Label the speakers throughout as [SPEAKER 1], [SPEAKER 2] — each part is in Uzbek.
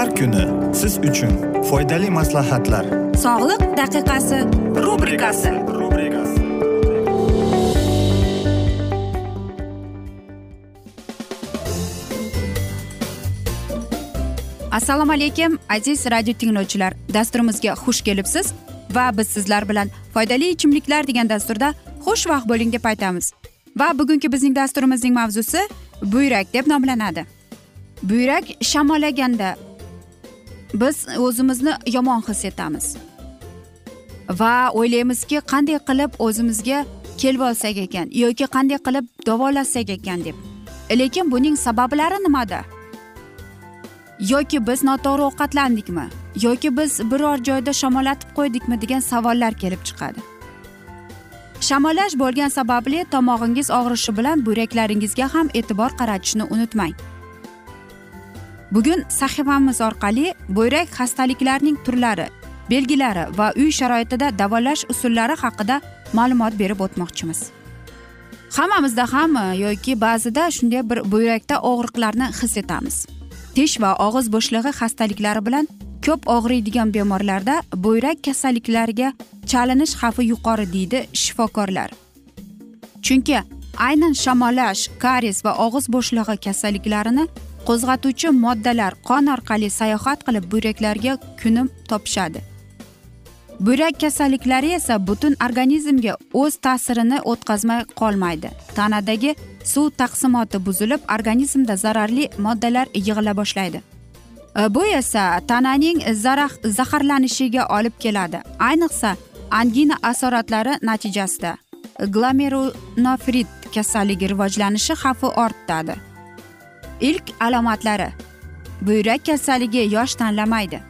[SPEAKER 1] Har kuni siz uchun foydali maslahatlar.
[SPEAKER 2] Sog'liq daqiqasi rubrikasi. Assalomu alaykum aziz radio tinglovchilar. Dasturimizga xush kelibsiz va biz sizlar bilan foydali ichimliklar degan dasturda xushvaqt bo'ling deb aytamiz. Va bugungi bizning dasturimizning mavzusi buyrak deb nomlanadi. Buyrak shamollaganda biz o'zimizni yomon his etamiz. Va o'ylaymizki qanday qilib o'zimizga kelib olsak ekan yoki qanday qilib davolasak ekan deb. Lekin buning sabablari nimada? Yoki biz noto'g'ri ovqatlandikmi? Yoki biz biror joyda shamollatib qo'ydikmi degan savollar kelib chiqadi. Shamollash bo'lgan sababli tomog'ingiz og'rishi bilan buyraklaringizga ham e'tibor qaratishni unutmang. Bugun sahifamiz orqali buyrak xastaliklarining turlari belgilari va uy sharoitida davolash usullari haqida ma'lumot berib o'tmoqchimiz. Hammamizda ham yoki ba'zida shunday bir buyrakda og'riqlarni his etamiz. Tish va og'iz bo'shlig'i xastaliklari bilan ko'p og'riydigan bemorlarda buyrak kasalliklariga chalinish xavfi yuqori deydi shifokorlar. Chunki aynan shamollash karies va og'iz bo'shlig'i kasalliklarini qo'zg'atuvchi moddalar qon orqali sayohat qilib buyraklarga kunim topishadi. Buyrak kasalliklari esa butun organizmga o'z ta'sirini o'tkazmay qolmaydi. Tanadagi suv taqsimoti buzilib organizmda zararli moddalar yig'ila boshlaydi. E, bu esa tananing zarax zaharlanishiga olib keladi. Ayniqsa angina asoratlari natijasida. Glomerunofrit kasalligi rivojlanishi xavfi ortadi. Ilk alomatlari. Buyrak kasalligi yosh tanlamaydi.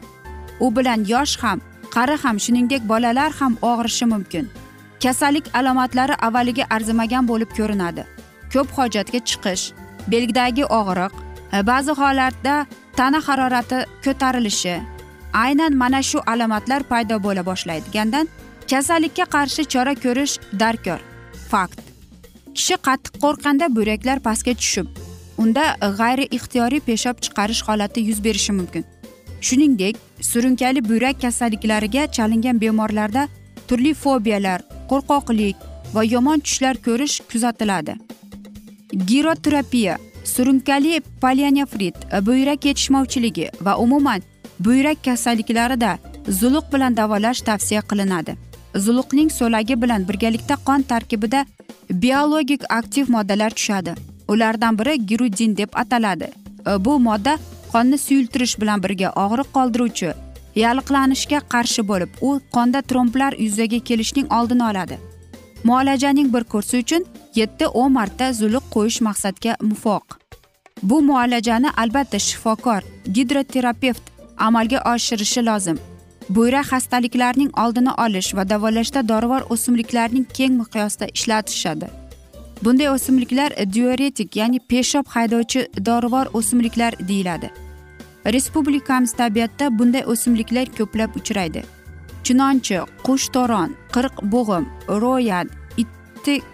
[SPEAKER 2] U bilan yosh ham qari ham shuningdek bolalar ham og'rishi mumkin. Kasallik alomatlari avvaliga arzimagan bo'lib ko'rinadi. Ko'p hojatga chiqish belgidagi og'riq ba'zi holatda tana harorati ko'tarilishi aynan mana shu alomatlar paydo bo'la boshlaydigandan kasallikka qarshi chora ko'rish darkor. Fakt. Kishi qattiq qo'rqqanda buyraklar pastga tushib unda g'ayri ixtiyoriy peshob chiqarish holati yuz berishi mumkin. Shuningdek surunkali buyrak kasalliklariga chalingan bemorlarda turli fobiyalar qo'rqoqlik va yomon tushlar ko'rish kuzatiladi. Giroterapiya surunkali polianefrit buyrak yetishmovchiligi va umuman buyrak kasalliklarida zuluq bilan davolash tavsiya qilinadi. Zuluqning so'lagi bilan birgalikda qon tarkibida biologik aktiv moddalar tushadi. Ulardan biri girudin deb ataladi. E, bu modda qonni suyultirish bilan birga og'riq qoldiruvchi yalliqlanishga qarshi bo'lib u qonda tromblar yuzaga kelishining oldini oladi. Muolajaning bir kursi uchun yetti o'n marta zuluq qo'yish maqsadga muvofiq. Bu muolajani albatta shifokor gidroterapevt amalga oshirishi lozim. Buyrak xastaliklarining oldini olish va davolashda dorivor o'simliklarning keng miqyosda ishlatishadi. Bunday o'simliklar diuretik ya'ni peshob haydovchi dorivor o'simliklar deyiladi. Respublikamiz tabiatda bunday o'simliklar ko'plab uchraydi. Chinonchi qushtoron qirq bo'g'im ro'yan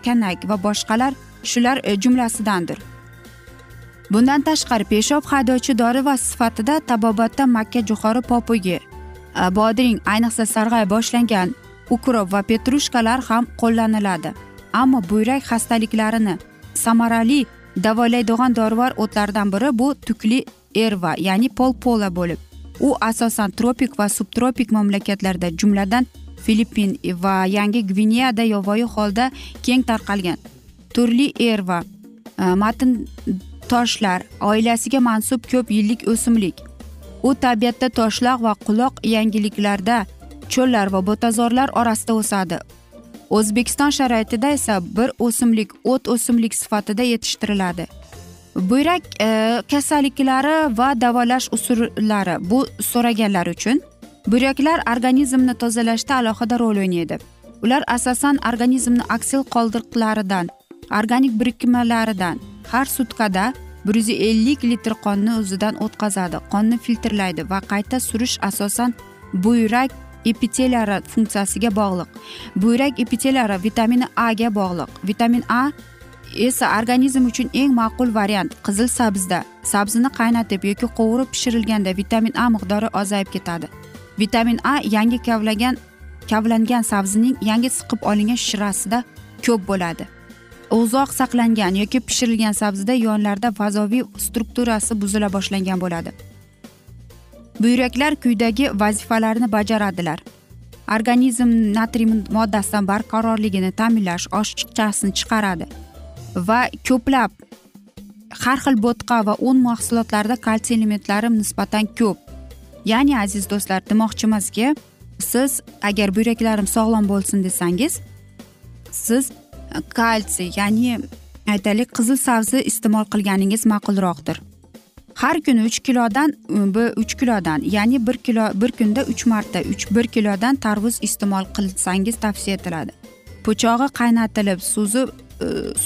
[SPEAKER 2] kanak va boshqalar shular jumlasidandir. Bundan tashqari peshob haydovchi dori va sifatida tabobatda makka jo'xori popugi bodring ayniqsa sarg'ay boshlangan ukrop va petrushkalar ham qo'llaniladi. Ammo buyrak xastaliklarini samarali davolaydigan dorivor o'tlardan biri bu tukli erva ya'ni polpola bo'lib. U asosan tropik va subtropik mamlakatlarda jumladan filippin va yangi gvineyada yovvoyi holda keng tarqalgan. Turli erva e, matn toshlar oilasiga mansub ko'p yillik o'simlik. U tabiatda toshloq va quloq yangiliklarda cho'llar va botazorlar orasida o'sadi. O'zbekiston sharoitida esa bir o'simlik o't o'simlik sifatida yetishtiriladi. Buyrak e, kasalliklari va davolash usullari bu so'raganlar uchun buyraklar organizmni tozalashda alohida rol o'ynaydi. Ular asosan organizmni aksil qoldiqlaridan organik birikmalaridan har sutkada bir yuz ellik litr qonni o'zidan o'tkazadi qonni filtrlaydi va qayta surish asosan buyrak epitelari funksiyasiga bog'liq. Buyrak epitelari vitamin a ga bog'liq. Vitamin a esa organizm uchun eng ma'qul variant qizil sabzida sabzini qaynatib yoki qovurib pishirilganda vitamin a miqdori ozayib ketadi. Vitamin a yangi kavlagan kavlangan sabzining yangi siqib olingan shirasida ko'p bo'ladi. Uzoq saqlangan yoki pishirilgan sabzida yonlarda fazoviy strukturasi buzila boshlangan bo'ladi. Buyraklar quyidagi vazifalarni bajaradilar. Organizm natriy moddasidan barqarorligini ta'minlash oshiqchasini chiqaradi va ko'plab har xil bo'tqa va un mahsulotlarida kalsiy elementlari nisbatan ko'p. Ya'ni aziz do'stlar demoqchimizki siz agar buyraklarim sog'lom bo'lsin desangiz siz kalsiy ya'ni aytaylik qizil sabzi iste'mol qilganingiz ma'qulroqdir. Har kuni uch kilodan uch kilodan ya'ni bir kilo bir kunda uch marta uch bir kilodan tarvuz iste'mol qilsangiz tavsiya etiladi. Po'chog'i qaynatilib suzib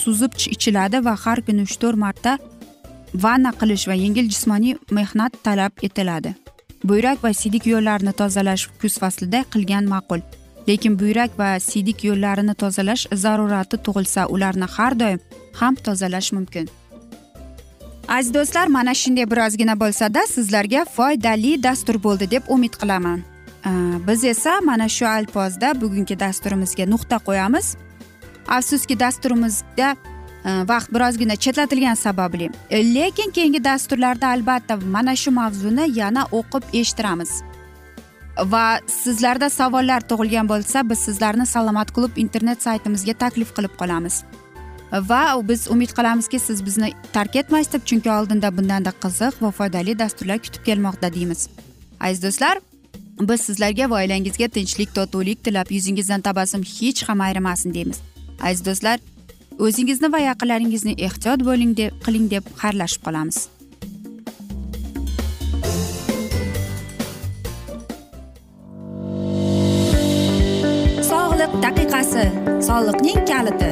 [SPEAKER 2] suzib ichiladi va har kuni uch to'rt marta vanna qilish va yengil jismoniy mehnat talab etiladi. Buyrak va siydik yo'llarini tozalash kuz faslida qilgan ma'qul. Lekin buyrak va siydik yo'llarini tozalash zarurati tug'ilsa ularni har doim ham tozalash mumkin. Aziz do'stlar mana shunday birozgina bo'lsada sizlarga foydali dastur bo'ldi deb umid qilaman. Biz esa mana shu alpozda bugungi dasturimizga nuqta qo'yamiz. Afsuski dasturimizda vaqt birozgina chetlatilgani sababli. Lekin keyingi dasturlarda albatta mana shu mavzuni yana o'qib eshittiramiz. Va sizlarda savollar tug'ilgan bo'lsa biz sizlarni salomat klub internet saytimizga taklif qilib qolamiz. Va biz umid qilamizki siz bizni tark etmaysiz deb chunki oldinda bundanda qiziq va foydali dasturlar kutib kelmoqda deymiz. Aziz do'stlar biz sizlarga va oilangizga tinchlik totuvlik tilab yuzingizdan tabassum hech ham ayrimasin deymiz. Aziz do'stlar o'zingizni va yaqinlaringizni ehtiyot bo'ling deb qiling deb xayrlashib qolamiz. Sog'liq daqiqasi soliqning kaliti.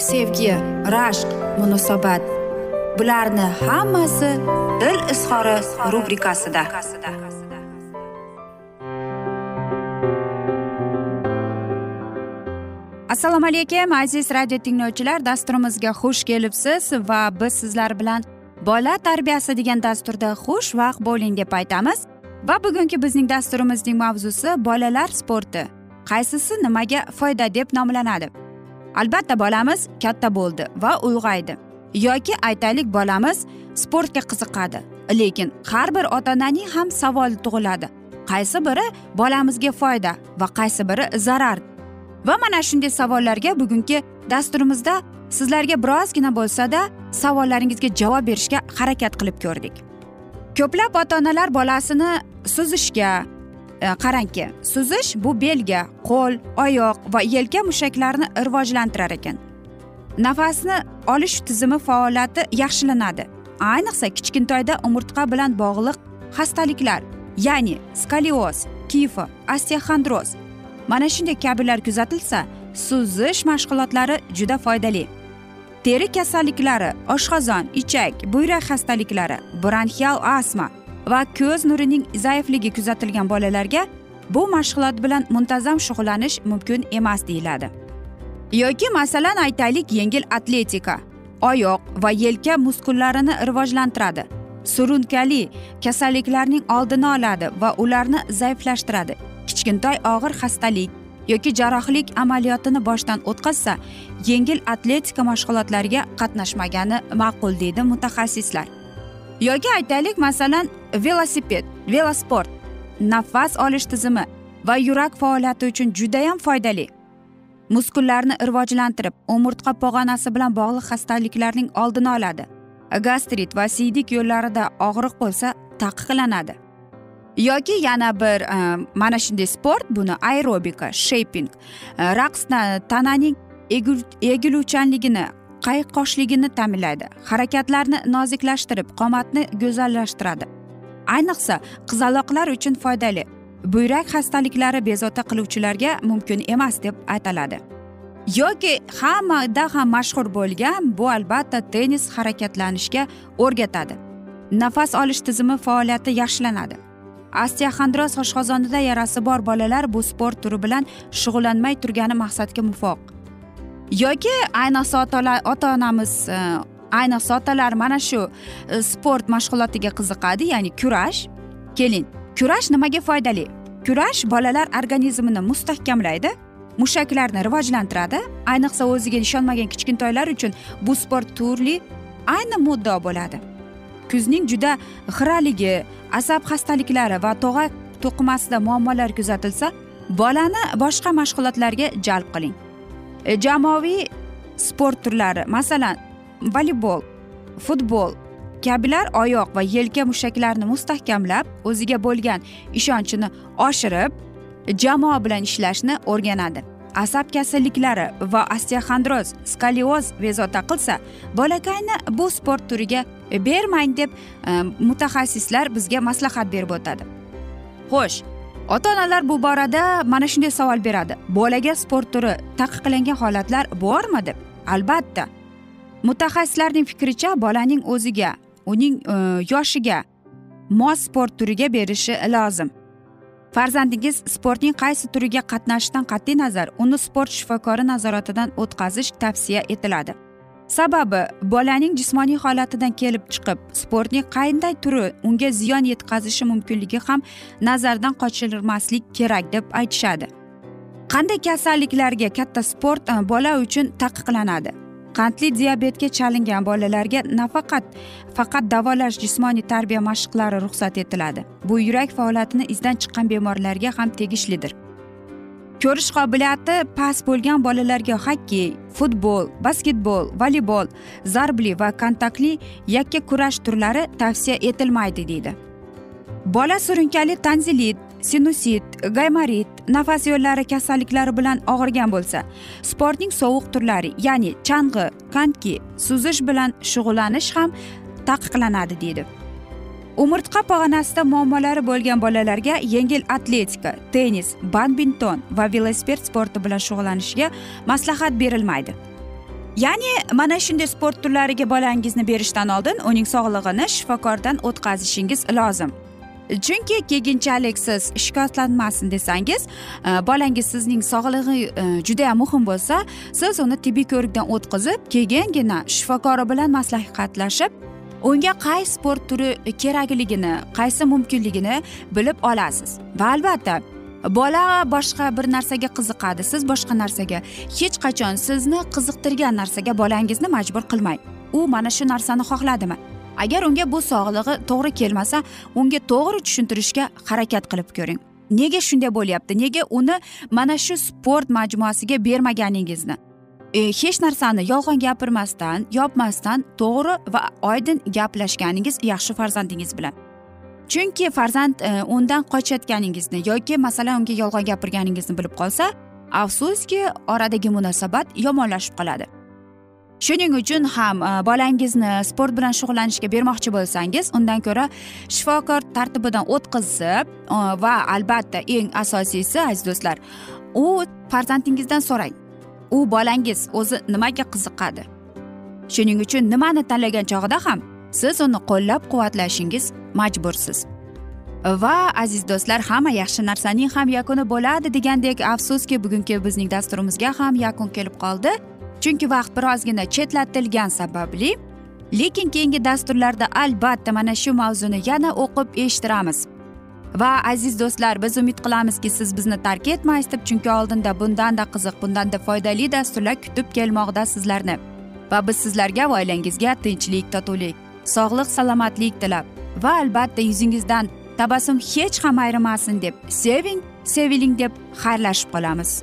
[SPEAKER 2] sevgi rashq munosabat. Bularni hammasi dil izhori rubrikasida. Assalomu alaykum aziz radio tinglovchilar. Dasturimizga xush kelibsiz va biz sizlar bilan bola tarbiyasi degan dasturda xush vaqt bo'ling deb aytamiz. Va bugungi bizning dasturimizning mavzusi bolalar sporti. Qaysisi nimaga foyda deb nomlanadi? Albatta bolamiz katta bo'ldi va ulg'aydi. Yoki aytaylik bolamiz sportga qiziqadi lekin har bir ota onaning ham savoli tug'iladi. Qaysi biri bolamizga foyda va qaysi biri zarar? Va mana shunday savollarga bugungi dasturimizda sizlarga birozgina bo'lsada savollaringizga javob berishga harakat qilib ko'rdik. Ko'plab ota onalar bolasini suzishga E, qarangki suzish bu belga qo'l oyoq va yelka mushaklarini rivojlantirar ekan. Nafasni olish tizimi faoliyati yaxshilanadi. Ayniqsa kichkintoyda umurtqa bilan bog'liq xastaliklar ya'ni skolioz kifo osteoxondroz mana shunday kabilar kuzatilsa suzish mashg'ulotlari juda foydali. Teri kasalliklari oshqozon ichak buyrak xastaliklari bronxial astma va ko'z nurining zaifligi kuzatilgan bolalarga bu mashg'ulot bilan muntazam shug'ullanish mumkin emas deyiladi. Yoki masalan aytaylik yengil atletika oyoq va yelka muskullarini rivojlantiradi surunkali kasalliklarning oldini oladi va ularni zaiflashtiradi. Kichkintoy og'ir xastalik yoki jarrohlik amaliyotini boshdan o'tkazsa yengil atletika mashg'ulotlariga qatnashmagani ma'qul deydi mutaxassislar. Yoki aytaylik masalan velosiped velosport nafas olish tizimi va yurak faoliyati uchun judayam foydali. Muskullarni rivojlantirib umurtqa pog'onasi bilan bog'liq xastaliklarning oldini oladi. Gastrit va siydik yo'llarida og'riq bo'lsa taqiqlanadi. Yoki yana bir e, mana shunday sport buni aerobika sheping e, raqs tananing egiluvchanligini qayqoshligini ta'minlaydi harakatlarni noziklashtirib qomatni go'zallashtiradi. Ayniqsa qizaloqlar uchun foydali buyrak xastaliklari bezovta qiluvchilarga mumkin emas deb aytiladi. Yoki hammada ham mashhur bo'lgan bu albatta tennis harakatlanishga o'rgatadi. Nafas olish tizimi faoliyati yaxshilanadi. Osteoxondroz oshqozonida yarasi bor bolalar bu sport turi bilan shug'ullanmay turgani maqsadga muvofiq. Yoki ayniqsa ota onamiz e, ayniqsa otalar mana shu e, sport mashg'ulotiga qiziqadi ya'ni kurash. Keling kurash nimaga foydali? Kurash bolalar organizmini mustahkamlaydi mushaklarni rivojlantiradi. Ayniqsa o'ziga ishonmagan kichkintoylar uchun bu sport turli ayni muddao bo'ladi. Kuzning juda xiraligi asab xastaliklari va tog'ak to'qimasida muammolar kuzatilsa bolani boshqa mashg'ulotlarga jalb qiling. Э, jamoaviy sport turlari masalan voleybol futbol kabilar oyoq va yelka mushaklarini mustahkamlab o'ziga bo'lgan ishonchini oshirib jamoa bilan ishlashni o'rganadi. Asab kasalliklari va osteoxondroz skolioz bezovta qilsa bolakayni bu sport turiga e, bermang deb e, mutaxassislar bizga maslahat berib o'tadi. Xo'sh ota onalar bu borada mana shunday savol beradi. Bolaga sport turi taqiqlangan holatlar bormi deb? Albatta. Mutaxassislarning fikricha bolaning o'ziga uning e, yoshiga mos sport turiga berishi lozim. Farzandingiz sportning qaysi turiga qatnashishidan qat'iy nazar uni sport shifokori nazoratidan o'tkazish tavsiya etiladi. Sababi bolaning jismoniy holatidan kelib chiqib sportning qanday turi unga ziyon yetkazishi mumkinligi ham nazardan qochirmaslik kerak deb aytishadi. Qanday kasalliklarga katta sport e, bola uchun taqiqlanadi? Qandli diabetga chalingan bolalarga nafaqat faqat davolash jismoniy tarbiya mashqlari ruxsat etiladi. Bu yurak faoliyatini izdan chiqqan bemorlarga ham tegishlidir. Ko'rish qobiliyati past bo'lgan bolalarga xokkey futbol basketbol voleybol zarbli va kontaktli yakka kurash turlari tavsiya etilmaydi deydi. Bola surunkali tanzilit sinusit gaymarit nafas yo'llari kasalliklari bilan og'rigan bo'lsa sportning sovuq turlari ya'ni chang'i konki suzish bilan shug'ullanish ham taqiqlanadi deydi. Umurtqa pog'onasida muammolari bo'lgan bolalarga yengil atletika tennis badminton va velosiped sporti bilan shug'ullanishga maslahat berilmaydi. Ya'ni mana shunday sport turlariga bolangizni berishdan oldin uning sog'lig'ini shifokordan o'tkazishingiz lozim. Chunki keyinchalik siz shikastlanmasin desangiz e, bolangiz sizning sog'lig'i e, judayam muhim bo'lsa siz uni tibbiy ko'rikdan o'tkazib keyingina shifokori bilan maslahatlashib unga qaysi sport turi kerakligini qaysi mumkinligini bilib olasiz. Va albatta bola boshqa bir narsaga qiziqadi siz boshqa narsaga. Hech qachon sizni qiziqtirgan narsaga bolangizni majbur qilmang. U mana shu narsani xohladimi? Agar unga bu sog'lig'i to'g'ri kelmasa unga to'g'ri tushuntirishga harakat qilib ko'ring. Nega shunday bo'lyapti? Nega uni mana shu sport majmuasiga bermaganingizni? E, hech narsani yolg'on gapirmasdan yopmasdan to'g'ri va oydin gaplashganingiz yaxshi farzandingiz bilan. Chunki farzand e, undan qochayotganingizni yoki masalan unga yolg'on gapirganingizni bilib qolsa afsuski oradagi munosabat yomonlashib qoladi. Shuning uchun ham e, bolangizni sport bilan shug'ullanishga bermoqchi bo'lsangiz undan ko'ra shifokor tartibidan o'tkazib va albatta eng asosiysi aziz do'stlar u farzandingizdan so'rang. U bolangiz o'zi nimaga qiziqadi? Shuning uchun nimani tanlagan chog'ida ham siz uni qo'llab quvvatlashingiz majbursiz. Va aziz do'stlar hamma yaxshi narsaning ham yakuni bo'ladi degandek afsuski bugungi bizning dasturimizga ham yakun kelib qoldi. Chunki vaqt birozgina chetlatilgani sababli lekin keyingi dasturlarda albatta mana shu mavzuni yana o'qib eshittiramiz. Va aziz do'stlar biz umid qilamizki siz bizni tark etmaysiz deb chunki oldinda bundanda qiziq bundanda foydali dasturlar kutib kelmoqda sizlarni. Va biz sizlarga va oilangizga tinchlik totuvlik sog'lik salomatlik tilab. Va albatta yuzingizdan tabassum hech ham ayrimasin deb seving seviling deb xayrlashib qolamiz.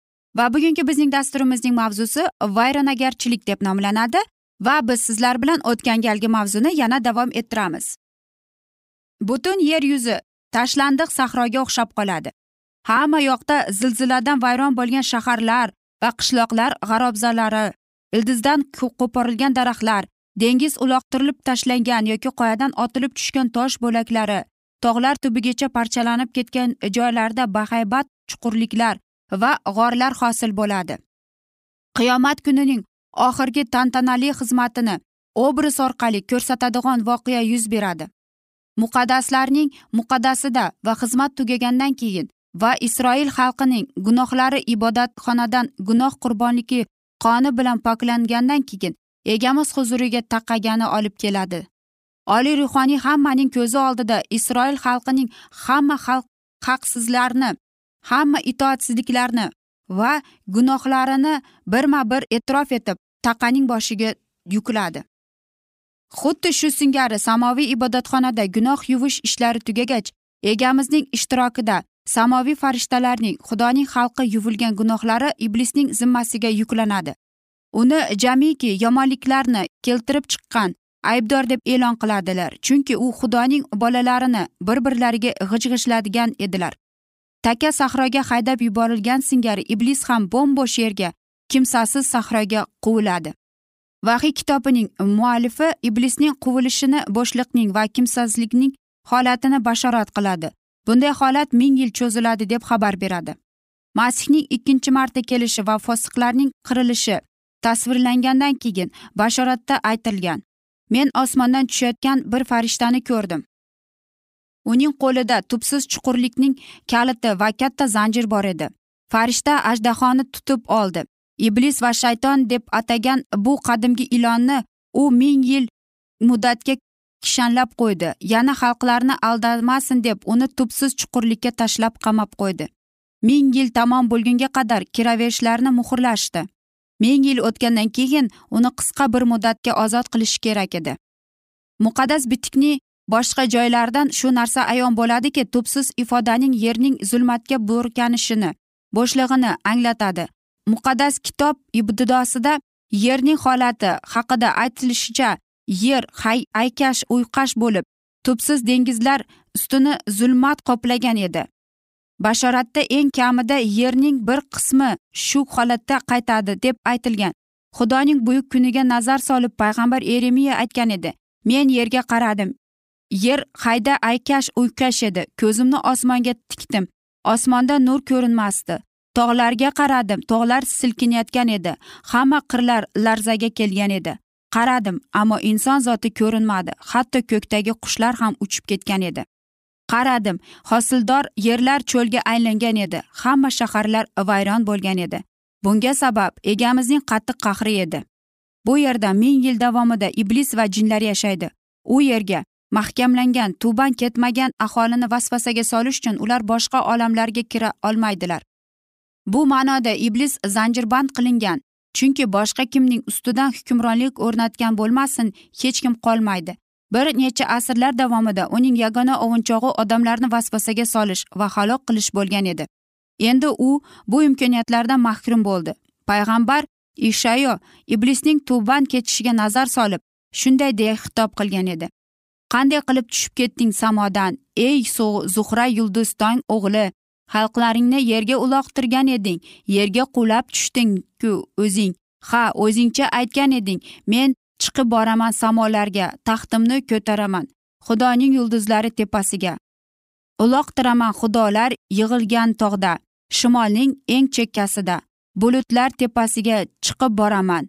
[SPEAKER 2] Va bugungi bizning dasturimizning mavzusi vayronagarchilik deb nomlanadi va biz sizlar bilan o'tgan galgi mavzuni yana davom ettiramiz. Butun yer yuzi tashlandiq sahroga o'xshab qoladi. Hamma yoqda zilziladan vayron bo'lgan shaharlar va qishloqlar g'arobzalari ildizdan qo'porilgan daraxtlar dengiz uloqtirilib tashlangan yoki qoyadan otilib tushgan tosh bo'laklari tog'lar tubigacha parchalanib ketgan joylarda bahaybat chuqurliklar va g'orlar hosil bo'ladi. Qiyomat kunining oxirgi tantanali xizmatini obraz orqali ko'rsatadigan voqea yuz beradi. Muqaddaslarning muqaddasida va xizmat tugagandan keyin va isroil xalqining gunohlari ibodatxonadan gunoh qurbonligi qoni bilan poklangandan keyin egamiz huzuriga taqagani olib keladi. Oliy ruhoniy hammaning ko'zi oldida isroil xalqining hamma xalq haqsizlarni hamma itoatsizliklarni va gunohlarini birma bir e'tirof etib taqaning boshiga yukladi. Xuddi shu singari samoviy ibodatxonada gunoh yuvish ishlari tugagach egamizning ishtirokida samoviy farishtalarning xudoning xalqi yuvilgan gunohlari iblisning zimmasiga yuklanadi. Uni jamiki yomonliklarni keltirib chiqqan aybdor deb e'lon qiladilar chunki u xudoning bolalarini bir birlariga g'ij g'ijladigan edilar. Taka sahroga haydab yuborilgan singari iblis ham bo'mbo'sh yerga kimsasiz sahroga quviladi. Vahiy kitobining muallifi iblisning quvilishini bo'shliqning va kimsasizlikning holatini bashorat qiladi. Bunday holat ming yil cho'ziladi deb xabar beradi. Masihning ikkinchi marta kelishi va fosiqlarning qirilishi tasvirlangandan keyin bashoratda aytilgan. Men osmondan tushayotgan bir farishtani ko'rdim. Uning qo'lida tubsiz chuqurlikning kaliti va katta zanjir bor edi. Farishta ajdahoni tutib oldi. Iblis va shayton deb atagan bu qadimgi ilonni u ming yil muddatga kishanlab qo'ydi. Yana xalqlarni aldamasin deb uni tubsiz chuqurlikka tashlab qamab qo'ydi. Ming yil tamom bo'lgunga qadar kiraverishlarni muhrlashdi. Ming yil o'tgandan keyin uni qisqa bir muddatga ozod qilish kerak edi. Muqaddas bitikni boshqa joylardan shu narsa ayon bo'ladiki tubsiz ifodaning yerning zulmatga burkanishini bo'shlig'ini anglatadi. Muqaddas kitob ibtidosida yerning holati haqida aytilishicha yer hay aykash uyqash bo'lib tubsiz dengizlar ustini zulmat qoplagan edi. Bashoratda eng kamida yerning bir qismi shu holatda qaytadi deb aytilgan. Xudoning buyuk kuniga nazar solib payg'ambar eremiya aytgan edi men yerga qaradim yer hayda aykash uykash edi. Ko'zimni osmonga tikdim. Osmonda nur ko'rinmasdi. Tog'larga qaradim. Tog'lar silkinayotgan edi. Hamma qirlar larzaga kelgan edi. Qaradim ammo inson zoti ko'rinmadi. Hatto ko'kdagi qushlar ham uchib ketgan edi. Qaradim hosildor yerlar cho'lga aylangan edi. Hamma shaharlar vayron bo'lgan edi. Bunga sabab egamizning qattiq qahri edi. Bu yerda ming yil davomida iblis va jinlar yashaydi. U yerga mahkamlangan tuban ketmagan aholini vasvasaga solish uchun ular boshqa olamlarga kira olmaydilar. Bu ma'noda iblis zanjirband qilingan chunki boshqa kimning ustidan hukmronlik o'rnatgan bo'lmasin hech kim qolmaydi. Bir necha asrlar davomida uning yagona ovunchog'i odamlarni vasvasaga solish va halok qilish bo'lgan edi. Endi u bu imkoniyatlardan mahrum bo'ldi. Payg'ambar ishayo iblisning tuban ketishiga nazar solib shunday deya xitob qilgan edi. Qanday qilib tushib ketding samodan? Ey zuhra yulduztong o'g'li xalqlaringni yerga uloqtirgan eding yerga qulab tushdingku o'zing. Ha o'zingcha aytgan eding men chiqib boraman samolarga taxtimni ko'taraman xudoning yulduzlari tepasiga. Uloqtiraman xudolar yig'ilgan tog'da shimolning eng chekkasida bulutlar tepasiga chiqib boraman.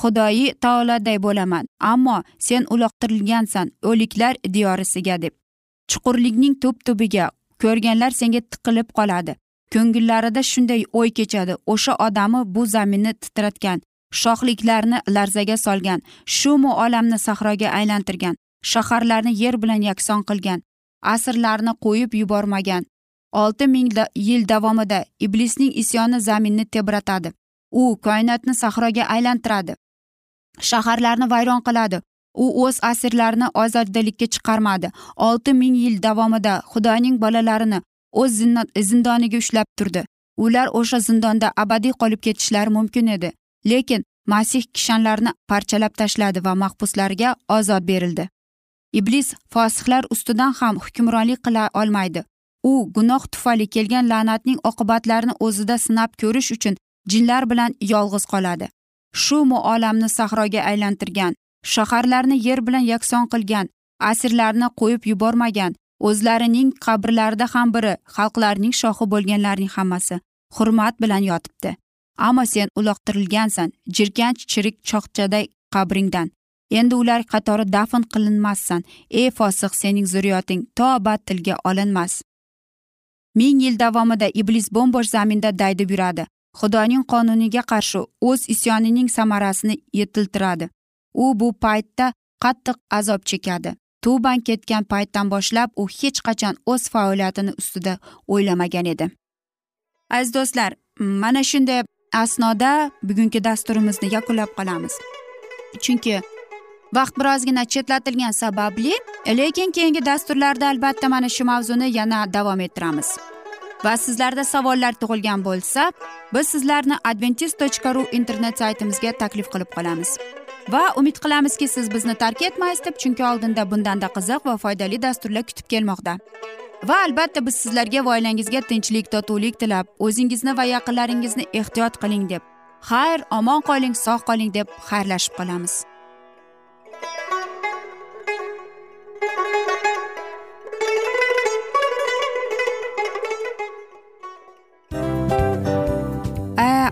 [SPEAKER 2] Xudoyi taoloday bo'laman ammo sen uloqtirilgansan o'liklar diyorisiga deb. Chuqurlikning tub tubiga ko'rganlar senga tiqilib qoladi. Ko'ngillarida shunday o'y kechadi o'sha odami bu zaminni titratgan shohliklarni larzaga solgan shumu olamni sahroga aylantirgan shaharlarni yer bilan yakson qilgan asrlarni qo'yib yubormagan. Olti ming yil davomida iblisning isyoni zaminni tebratadi. U koinotni sahroga aylantiradi. Shaharlarni vayron qiladi. U o'z asirlarini ozodlikka chiqarmadi. Olti ming yil davomida xudoning bolalarini o'z zindoniga ushlab turdi. Ular o'sha zindonda abadiy qolib ketishlari mumkin edi. Lekin masih kishanlarni parchalab tashladi va mahbuslarga ozod berildi. Iblis fosihlar ustidan ham hukmronlik qila olmaydi. U gunoh tufayli kelgan la'natning oqibatlarini o'zida sinab ko'rish uchun jinlar bilan yolg'iz qoladi. Shu olamni sahroga aylantirgan shaharlarni yer bilan yakson qilgan asirlarni qo'yib yubormagan o'zlarining qabrlarida ham biri xalqlarning shohi bo'lganlarning hammasi hurmat bilan yotibdi. Ammo sen uloqtirilgansan jirkanch chirik choqchaday qabringdan. Endi ular qatori dafn qilinmassan ey fosiq sening zurriyoting to abad tilga olinmas. Ming yil davomida iblis bo'mbo'sh zaminda daydib yuradi. Xudoning qonuniga qarshi o'z isyonining samarasini yetiltiradi. U bu paytda qattiq azob chekadi. Tuban ketgan paytdan boshlab u hech qachon o'z faoliyatini ustida o'ylamagan edi. Aziz do'stlar mana shunday asnoda bugungi dasturimizni yakunlab qolamiz. Chunki vaqt birozgina chetlatilgani sababli lekin keyingi dasturlarda albatta mana shu mavzuni yana davom ettiramiz. Va sizlarda savollar tug'ilgan bo'lsa biz sizlarni adventis tochka ru internet saytimizga taklif qilib qolamiz. Va umid qilamizki siz bizni tark etmaysiz deb chunki oldinda bundanda qiziq va foydali dasturlar kutib kelmoqda. Va albatta biz sizlarga va oilangizga tinchlik totuvlik tilab o'zingizni va yaqinlaringizni ehtiyot qiling deb xayr omon qoling sog' qoling deb xayrlashib qolamiz.